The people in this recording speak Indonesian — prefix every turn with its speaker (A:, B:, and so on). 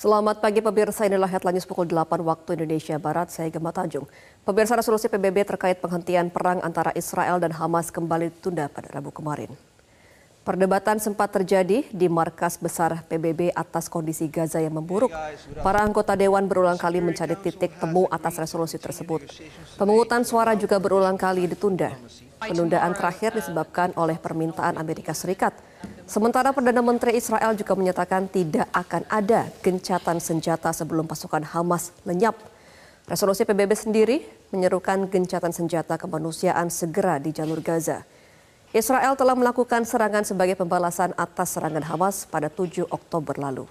A: Selamat pagi pemirsa, inilah headline news pukul 8 waktu Indonesia Barat, saya Gemma Tanjung. Pemirsa resolusi PBB terkait penghentian perang antara Israel dan Hamas kembali ditunda pada Rabu kemarin. Perdebatan sempat terjadi di markas besar PBB atas kondisi Gaza yang memburuk. Para anggota dewan berulang kali mencari titik temu atas resolusi tersebut. Pemungutan suara juga berulang kali ditunda. Penundaan terakhir disebabkan oleh permintaan Amerika Serikat. Sementara Perdana Menteri Israel juga menyatakan tidak akan ada gencatan senjata sebelum pasukan Hamas lenyap. Resolusi PBB sendiri menyerukan gencatan senjata kemanusiaan segera di jalur Gaza. Israel telah melakukan serangan sebagai pembalasan atas serangan Hamas pada 7 Oktober lalu.